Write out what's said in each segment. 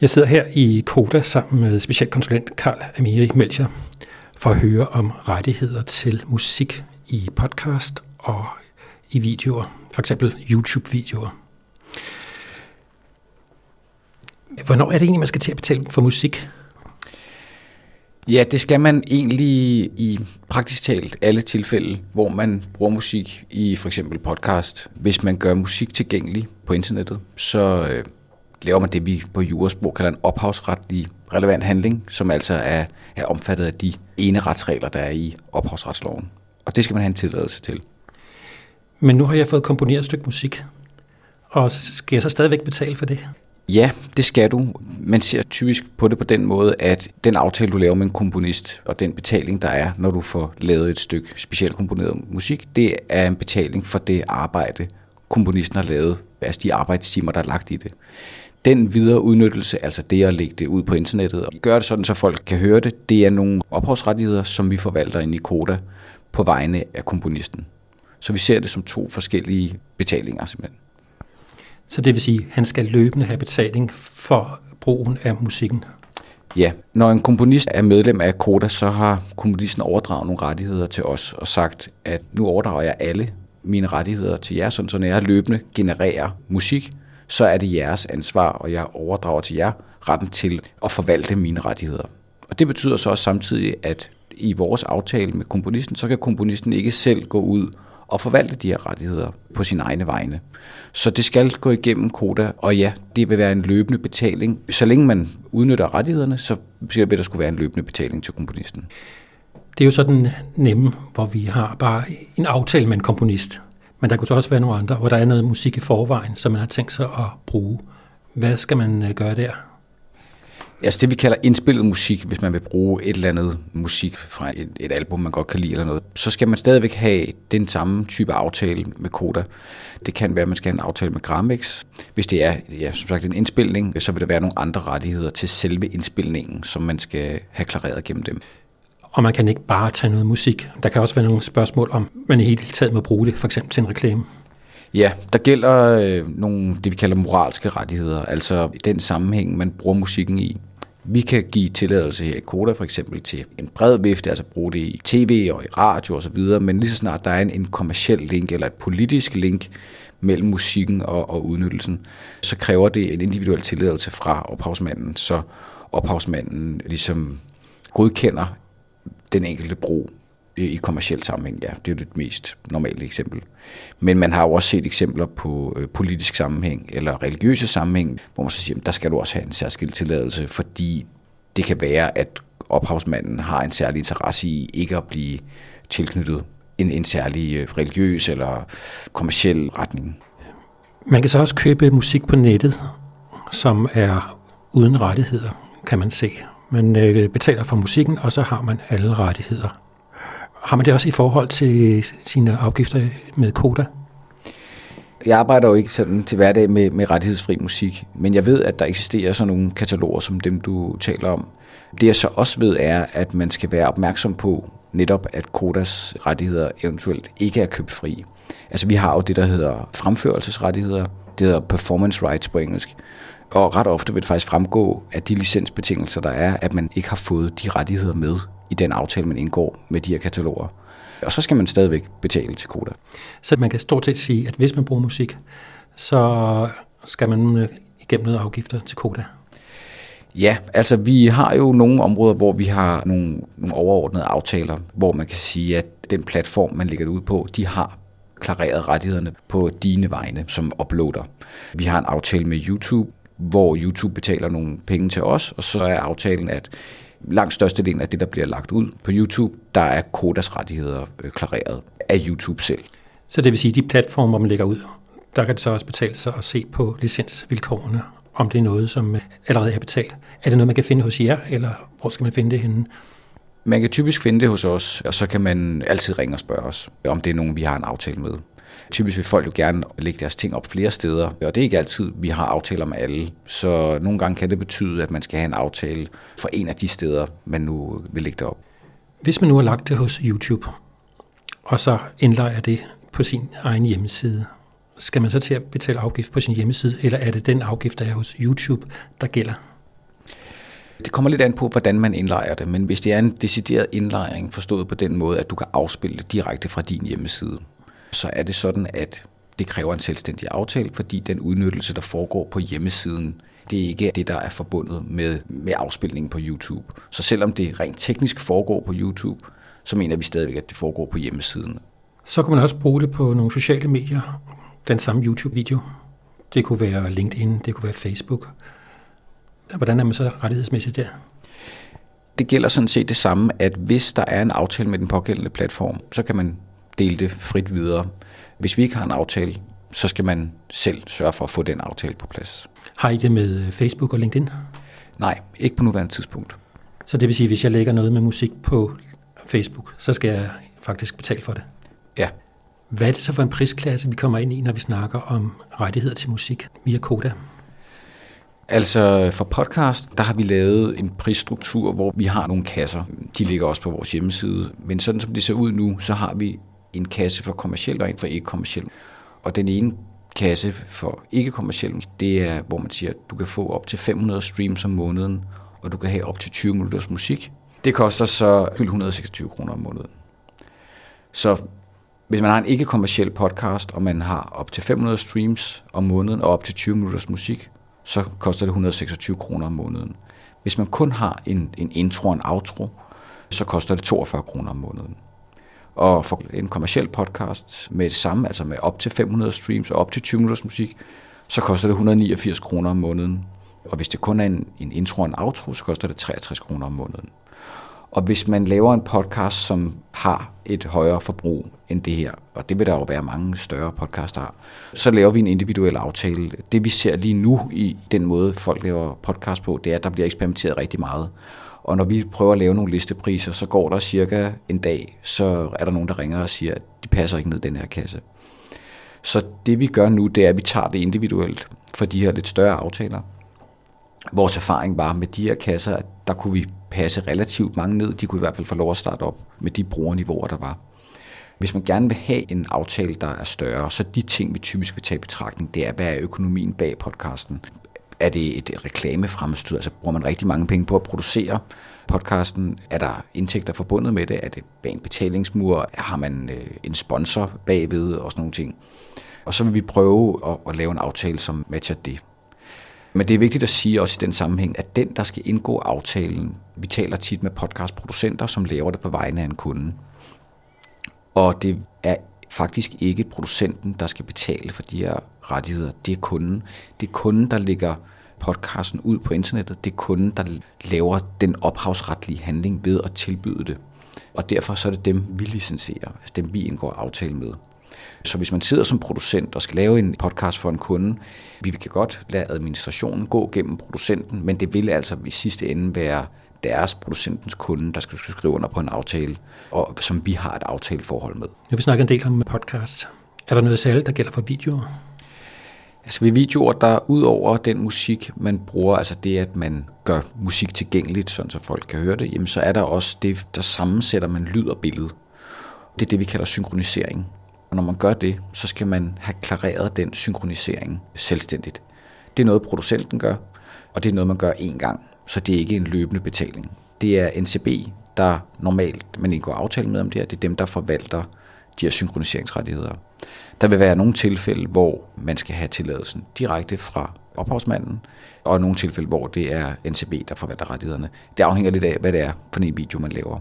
Jeg sidder her i Koda sammen med specialkonsulent Karl Amiri Melcher for at høre om rettigheder til musik i podcast og i videoer, for eksempel YouTube-videoer. Hvornår er det egentlig, man skal til at betale for musik? Ja, det skal man egentlig i praktisk talt alle tilfælde, hvor man bruger musik i for eksempel podcast. Hvis man gør musik tilgængelig på internettet, så øh, laver man det, vi på jurasprog kalder en ophavsretlig relevant handling, som altså er, er omfattet af de ene retsregler, der er i ophavsretsloven. Og det skal man have en tilladelse til. Men nu har jeg fået komponeret et stykke musik, og skal jeg så stadigvæk betale for det? Ja, det skal du. Man ser typisk på det på den måde, at den aftale, du laver med en komponist, og den betaling, der er, når du får lavet et stykke specielt komponeret musik, det er en betaling for det arbejde, komponisten har lavet, altså de arbejdstimer, der er lagt i det. Den videre udnyttelse, altså det at lægge det ud på internettet og gøre det sådan, så folk kan høre det, det er nogle ophavsrettigheder, som vi forvalter ind i Koda på vegne af komponisten. Så vi ser det som to forskellige betalinger simpelthen. Så det vil sige, at han skal løbende have betaling for brugen af musikken? Ja, når en komponist er medlem af Koda, så har komponisten overdraget nogle rettigheder til os og sagt, at nu overdrager jeg alle mine rettigheder til jer, sådan så jeg løbende genererer musik, så er det jeres ansvar, og jeg overdrager til jer retten til at forvalte mine rettigheder. Og det betyder så også samtidig, at i vores aftale med komponisten, så kan komponisten ikke selv gå ud og forvalte de her rettigheder på sin egne vegne. Så det skal gå igennem Koda, og ja, det vil være en løbende betaling. Så længe man udnytter rettighederne, så vil der skulle være en løbende betaling til komponisten. Det er jo sådan nemme, hvor vi har bare en aftale med en komponist. Men der kunne så også være nogle andre, hvor der er noget musik i forvejen, som man har tænkt sig at bruge. Hvad skal man øh, gøre der? Altså det, vi kalder indspillet musik, hvis man vil bruge et eller andet musik fra et, et album, man godt kan lide eller noget, så skal man stadigvæk have den samme type aftale med Koda. Det kan være, at man skal have en aftale med Gramex. Hvis det er, ja, som sagt, en indspilning, så vil der være nogle andre rettigheder til selve indspilningen, som man skal have klareret gennem dem. Og man kan ikke bare tage noget musik. Der kan også være nogle spørgsmål om, man i hele taget må bruge det, for eksempel til en reklame. Ja, der gælder øh, nogle, det vi kalder moralske rettigheder, altså i den sammenhæng, man bruger musikken i. Vi kan give tilladelse her i Koda for eksempel til en bred vifte, altså bruge det i tv og i radio osv., men lige så snart der er en, en kommersiel link eller et politisk link mellem musikken og, og udnyttelsen, så kræver det en individuel tilladelse fra ophavsmanden, så ophavsmanden ligesom godkender den enkelte bro i kommersiel sammenhæng. Ja, det er jo det mest normale eksempel. Men man har jo også set eksempler på øh, politisk sammenhæng eller religiøse sammenhæng, hvor man så siger, at der skal du også have en særskilt tilladelse, fordi det kan være, at ophavsmanden har en særlig interesse i ikke at blive tilknyttet en, en særlig øh, religiøs eller kommersiel retning. Man kan så også købe musik på nettet, som er uden rettigheder, kan man se. Man øh, betaler for musikken, og så har man alle rettigheder. Har man det også i forhold til sine afgifter med Koda? Jeg arbejder jo ikke sådan til hverdag med, med rettighedsfri musik, men jeg ved, at der eksisterer sådan nogle kataloger som dem, du taler om. Det jeg så også ved er, at man skal være opmærksom på netop, at Kodas rettigheder eventuelt ikke er købt fri. Altså vi har jo det, der hedder fremførelsesrettigheder, det hedder performance rights på engelsk, og ret ofte vil det faktisk fremgå af de licensbetingelser, der er, at man ikke har fået de rettigheder med i den aftale, man indgår med de her kataloger. Og så skal man stadigvæk betale til Koda. Så man kan stort set sige, at hvis man bruger musik, så skal man øh, igennem noget afgifter til Koda. Ja, altså vi har jo nogle områder, hvor vi har nogle, nogle overordnede aftaler, hvor man kan sige, at den platform, man lægger det ud på, de har klareret rettighederne på dine vegne som uploader. Vi har en aftale med YouTube, hvor YouTube betaler nogle penge til os, og så er aftalen, at langt størstedelen af det, der bliver lagt ud på YouTube, der er Kodas rettigheder øh, klareret af YouTube selv. Så det vil sige, at de platformer, man lægger ud, der kan det så også betale sig at se på licensvilkårene, om det er noget, som allerede er betalt. Er det noget, man kan finde hos jer, eller hvor skal man finde det henne? Man kan typisk finde det hos os, og så kan man altid ringe og spørge os, om det er nogen, vi har en aftale med. Typisk vil folk jo gerne lægge deres ting op flere steder, og det er ikke altid, vi har aftaler med alle. Så nogle gange kan det betyde, at man skal have en aftale for en af de steder, man nu vil lægge det op. Hvis man nu har lagt det hos YouTube, og så indlejer det på sin egen hjemmeside, skal man så til at betale afgift på sin hjemmeside, eller er det den afgift, der er hos YouTube, der gælder? Det kommer lidt an på, hvordan man indlejrer det, men hvis det er en decideret indlejring, forstået på den måde, at du kan afspille det direkte fra din hjemmeside, så er det sådan, at det kræver en selvstændig aftale, fordi den udnyttelse, der foregår på hjemmesiden, det er ikke det, der er forbundet med, med afspilningen på YouTube. Så selvom det rent teknisk foregår på YouTube, så mener vi stadigvæk, at det foregår på hjemmesiden. Så kan man også bruge det på nogle sociale medier, den samme YouTube-video. Det kunne være LinkedIn, det kunne være Facebook. Hvordan er man så rettighedsmæssigt der? Det gælder sådan set det samme, at hvis der er en aftale med den pågældende platform, så kan man dele det frit videre. Hvis vi ikke har en aftale, så skal man selv sørge for at få den aftale på plads. Har I det med Facebook og LinkedIn? Nej, ikke på nuværende tidspunkt. Så det vil sige, at hvis jeg lægger noget med musik på Facebook, så skal jeg faktisk betale for det? Ja. Hvad er det så for en prisklasse, vi kommer ind i, når vi snakker om rettigheder til musik via Koda? Altså for podcast, der har vi lavet en prisstruktur, hvor vi har nogle kasser. De ligger også på vores hjemmeside. Men sådan som det ser ud nu, så har vi en kasse for kommersiel og en for ikke-kommersiel. Og den ene kasse for ikke-kommersiel, det er, hvor man siger, at du kan få op til 500 streams om måneden, og du kan have op til 20 minutters musik. Det koster så 126 kroner om måneden. Så hvis man har en ikke-kommersiel podcast, og man har op til 500 streams om måneden og op til 20 minutters musik, så koster det 126 kroner om måneden. Hvis man kun har en, en intro og en outro, så koster det 42 kroner om måneden. Og for en kommersiel podcast med det samme, altså med op til 500 streams og op til 20 minutters musik, så koster det 189 kroner om måneden. Og hvis det kun er en, en intro og en outro, så koster det 63 kroner om måneden. Og hvis man laver en podcast, som har et højere forbrug end det her, og det vil der jo være mange større podcaster har, så laver vi en individuel aftale. Det vi ser lige nu i den måde, folk laver podcast på, det er, at der bliver eksperimenteret rigtig meget. Og når vi prøver at lave nogle listepriser, så går der cirka en dag, så er der nogen, der ringer og siger, at de passer ikke ned i den her kasse. Så det vi gør nu, det er, at vi tager det individuelt for de her lidt større aftaler. Vores erfaring var med de her kasser, at der kunne vi passe relativt mange ned. De kunne i hvert fald få lov at starte op med de brugerniveauer, der var. Hvis man gerne vil have en aftale, der er større, så de ting, vi typisk vil tage i betragtning, det er, hvad er økonomien bag podcasten? Er det et reklamefremstød? Altså bruger man rigtig mange penge på at producere podcasten? Er der indtægter forbundet med det? Er det bag en betalingsmur? Har man øh, en sponsor bagved og sådan nogle ting? Og så vil vi prøve at, at lave en aftale, som matcher det. Men det er vigtigt at sige også i den sammenhæng, at den, der skal indgå aftalen, vi taler tit med podcastproducenter, som laver det på vegne af en kunde. Og det er faktisk ikke producenten, der skal betale for de her rettigheder. Det er kunden. Det er kunden, der lægger podcasten ud på internettet. Det er kunden, der laver den ophavsretlige handling ved at tilbyde det. Og derfor så er det dem, vi licenserer, altså dem, vi indgår aftale med. Så hvis man sidder som producent og skal lave en podcast for en kunde, vi kan godt lade administrationen gå gennem producenten, men det vil altså i sidste ende være deres producentens kunde, der skal skrive under på en aftale, og som vi har et aftaleforhold med. Nu vi snakker en del om podcast. Er der noget særligt, der gælder for videoer? Altså ved videoer, der ud over den musik, man bruger, altså det, at man gør musik tilgængeligt, sådan så folk kan høre det, jamen så er der også det, der sammensætter man lyd og billede. Det er det, vi kalder synkronisering. Og når man gør det, så skal man have klareret den synkronisering selvstændigt. Det er noget, producenten gør, og det er noget, man gør én gang. Så det er ikke en løbende betaling. Det er NCB, der normalt man indgår aftale med om det her. Det er dem, der forvalter de her synkroniseringsrettigheder. Der vil være nogle tilfælde, hvor man skal have tilladelsen direkte fra ophavsmanden, og nogle tilfælde, hvor det er NCB, der forvalter rettighederne. Det afhænger lidt af, hvad det er for en video, man laver.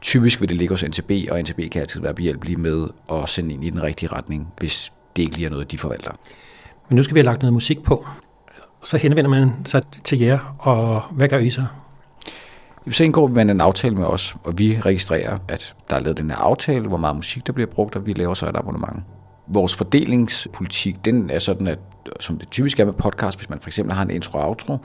Typisk vil det ligge hos NCB, og NCB kan altid være behjælpelig med at sende ind i den rigtige retning, hvis det ikke lige er noget, de forvalter. Men nu skal vi have lagt noget musik på. Så henvender man sig til jer, og hvad gør I så? Så indgår man en aftale med os, og vi registrerer, at der er lavet den her aftale, hvor meget musik der bliver brugt, og vi laver så et abonnement. Vores fordelingspolitik, den er sådan, at som det typisk er med podcast, hvis man for eksempel har en intro og outro,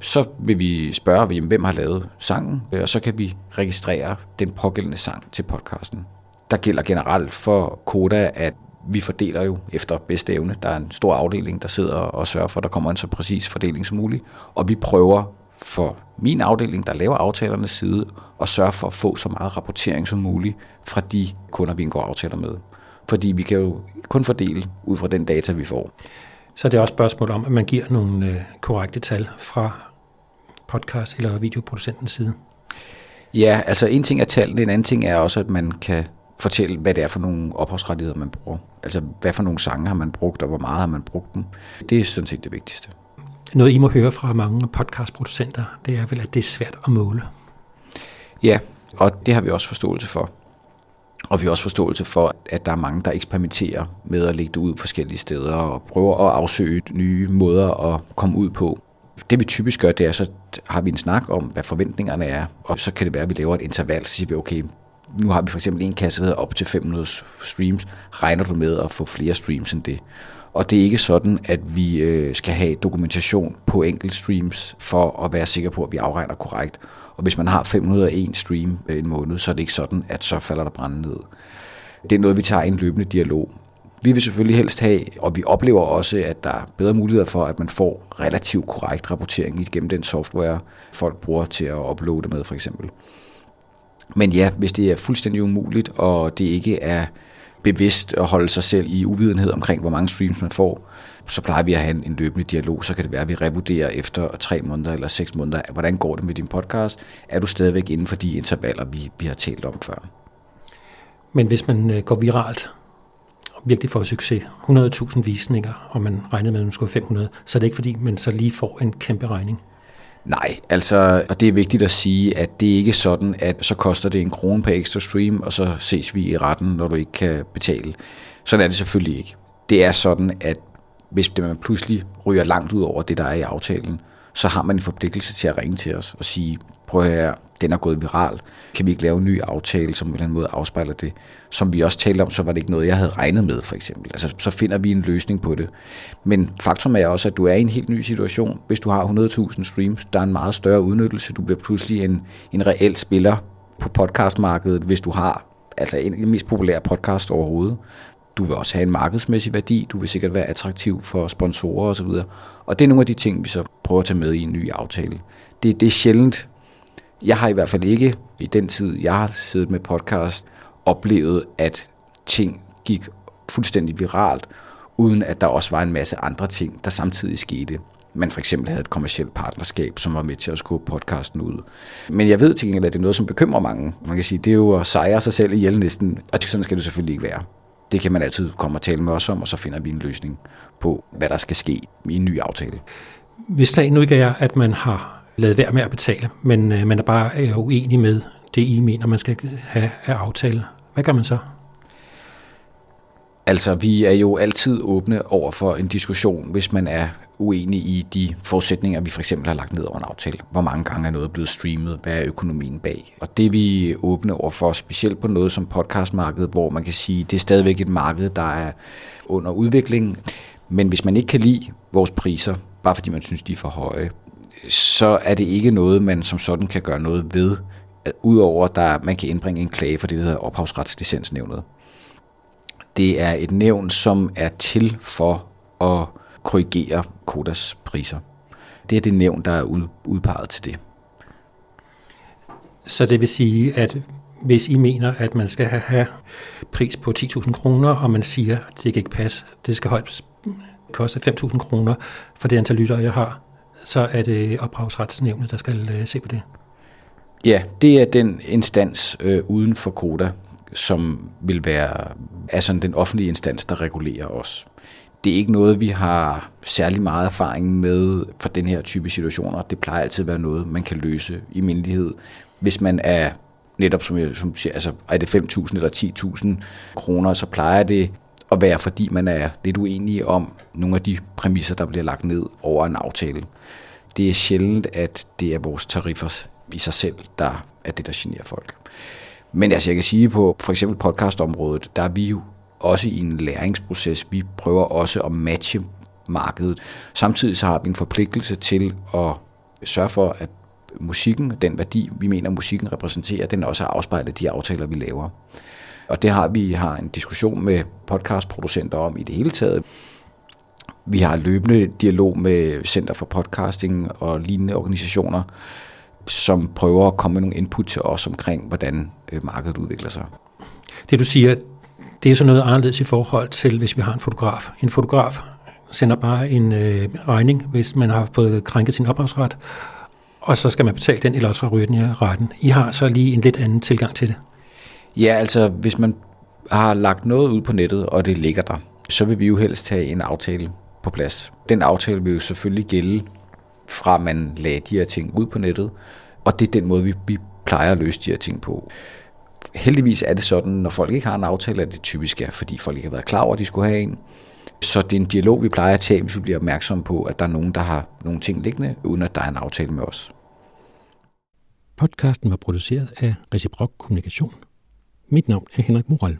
så vil vi spørge, hvem har lavet sangen, øh, og så kan vi registrere den pågældende sang til podcasten. Der gælder generelt for Koda, at vi fordeler jo efter bedste evne. Der er en stor afdeling, der sidder og sørger for, at der kommer en så præcis fordeling som muligt. Og vi prøver for min afdeling, der laver aftalernes side, at sørge for at få så meget rapportering som muligt fra de kunder, vi indgår aftaler med. Fordi vi kan jo kun fordele ud fra den data, vi får. Så det er også et spørgsmål om, at man giver nogle øh, korrekte tal fra podcast eller videoproducentens side? Ja, altså en ting er tallene, en anden ting er også, at man kan fortælle, hvad det er for nogle ophavsrettigheder, man bruger. Altså, hvad for nogle sange har man brugt, og hvor meget har man brugt dem. Det er sådan set det vigtigste. Noget, I må høre fra mange podcastproducenter, det er vel, at det er svært at måle. Ja, og det har vi også forståelse for. Og vi har også forståelse for, at der er mange, der eksperimenterer med at lægge det ud forskellige steder og prøver at afsøge nye måder at komme ud på. Det vi typisk gør, det er, så har vi en snak om, hvad forventningerne er, og så kan det være, at vi laver et interval, så siger vi, okay, nu har vi for eksempel en kasse, der hedder op til 500 streams. Regner du med at få flere streams end det? Og det er ikke sådan, at vi øh, skal have dokumentation på enkelt streams for at være sikker på, at vi afregner korrekt. Og hvis man har 501 stream øh, en måned, så er det ikke sådan, at så falder der branden ned. Det er noget, vi tager i en løbende dialog. Vi vil selvfølgelig helst have, og vi oplever også, at der er bedre muligheder for, at man får relativt korrekt rapportering igennem den software, folk bruger til at uploade med for eksempel. Men ja, hvis det er fuldstændig umuligt, og det ikke er bevidst at holde sig selv i uvidenhed omkring, hvor mange streams man får, så plejer vi at have en, løbende dialog. Så kan det være, at vi revurderer efter tre måneder eller seks måneder, hvordan går det med din podcast? Er du stadigvæk inden for de intervaller, vi, vi har talt om før? Men hvis man øh, går viralt, og virkelig får succes, 100.000 visninger, og man regnede med, at man skulle 500, så er det ikke fordi, man så lige får en kæmpe regning. Nej, altså, og det er vigtigt at sige, at det er ikke sådan, at så koster det en krone per ekstra stream, og så ses vi i retten, når du ikke kan betale. Sådan er det selvfølgelig ikke. Det er sådan, at hvis man pludselig ryger langt ud over det, der er i aftalen, så har man en forpligtelse til at ringe til os og sige, prøv her, den er gået viral. Kan vi ikke lave en ny aftale, som på en eller anden måde afspejler det? Som vi også talte om, så var det ikke noget, jeg havde regnet med, for eksempel. Altså, så finder vi en løsning på det. Men faktum er også, at du er i en helt ny situation. Hvis du har 100.000 streams, der er en meget større udnyttelse. Du bliver pludselig en, en reel spiller på podcastmarkedet, hvis du har altså en af de mest populære podcast overhovedet. Du vil også have en markedsmæssig værdi, du vil sikkert være attraktiv for sponsorer osv. Og det er nogle af de ting, vi så prøver at tage med i en ny aftale. Det, det er sjældent, jeg har i hvert fald ikke i den tid, jeg har siddet med podcast, oplevet, at ting gik fuldstændig viralt, uden at der også var en masse andre ting, der samtidig skete. Man for eksempel havde et kommersielt partnerskab, som var med til at skubbe podcasten ud. Men jeg ved til gengæld, at det er noget, som bekymrer mange. Man kan sige, det er jo at sejre sig selv ihjel næsten, og sådan skal det selvfølgelig ikke være. Det kan man altid komme og tale med os om, og så finder vi en løsning på, hvad der skal ske i en ny aftale. Hvis sagen nu ikke er, at man har lavet være med at betale, men øh, man er bare øh, uenig med det, I mener, man skal have af aftale, hvad gør man så? Altså, vi er jo altid åbne over for en diskussion, hvis man er uenig i de forudsætninger, vi for eksempel har lagt ned over en aftale. Hvor mange gange er noget blevet streamet? Hvad er økonomien bag? Og det er vi åbne over for, specielt på noget som podcastmarkedet, hvor man kan sige, det er stadigvæk et marked, der er under udvikling. Men hvis man ikke kan lide vores priser, bare fordi man synes, de er for høje, så er det ikke noget, man som sådan kan gøre noget ved, udover at man kan indbringe en klage for det, der hedder ophavsretslicensnævnet. Det er et nævn, som er til for at korrigere Kodas priser. Det er det nævn, der er udpeget til det. Så det vil sige, at hvis I mener, at man skal have pris på 10.000 kroner, og man siger, at det kan ikke passe, det skal højt koste 5.000 kroner for det antal lyttere, jeg har, så er det ophavsretsnævnet, der skal øh, se på det. Ja, det er den instans øh, uden for Koda, som vil være altså den offentlige instans, der regulerer os. Det er ikke noget, vi har særlig meget erfaring med for den her type situationer. Det plejer altid at være noget, man kan løse i mindelighed. Hvis man er netop, som jeg som siger, altså er det 5.000 eller 10.000 kroner, så plejer det at være, fordi man er lidt uenig om nogle af de præmisser, der bliver lagt ned over en aftale. Det er sjældent, at det er vores tariffer i sig selv, der er det, der generer folk. Men altså, jeg kan sige på for eksempel podcastområdet, der er vi jo også i en læringsproces. Vi prøver også at matche markedet. Samtidig så har vi en forpligtelse til at sørge for, at musikken, den værdi, vi mener, musikken repræsenterer, den også er afspejlet de aftaler, vi laver. Og det har vi har en diskussion med podcastproducenter om i det hele taget. Vi har løbende dialog med Center for Podcasting og lignende organisationer, som prøver at komme med nogle input til os omkring, hvordan øh, markedet udvikler sig. Det du siger, det er så noget anderledes i forhold til, hvis vi har en fotograf. En fotograf sender bare en øh, regning, hvis man har fået krænket sin ophavsret, og så skal man betale den i retten. I har så lige en lidt anden tilgang til det. Ja, altså hvis man har lagt noget ud på nettet, og det ligger der, så vil vi jo helst have en aftale på plads. Den aftale vil jo selvfølgelig gælde fra man lagde de her ting ud på nettet, og det er den måde, vi, vi plejer at løse de her ting på. Heldigvis er det sådan, når folk ikke har en aftale, at det typisk er, fordi folk ikke har været klar over, at de skulle have en. Så det er en dialog, vi plejer at tage, hvis vi bliver opmærksomme på, at der er nogen, der har nogle ting liggende, uden at der er en aftale med os. Podcasten var produceret af Reciprok Kommunikation. Mit navn er Henrik Moral.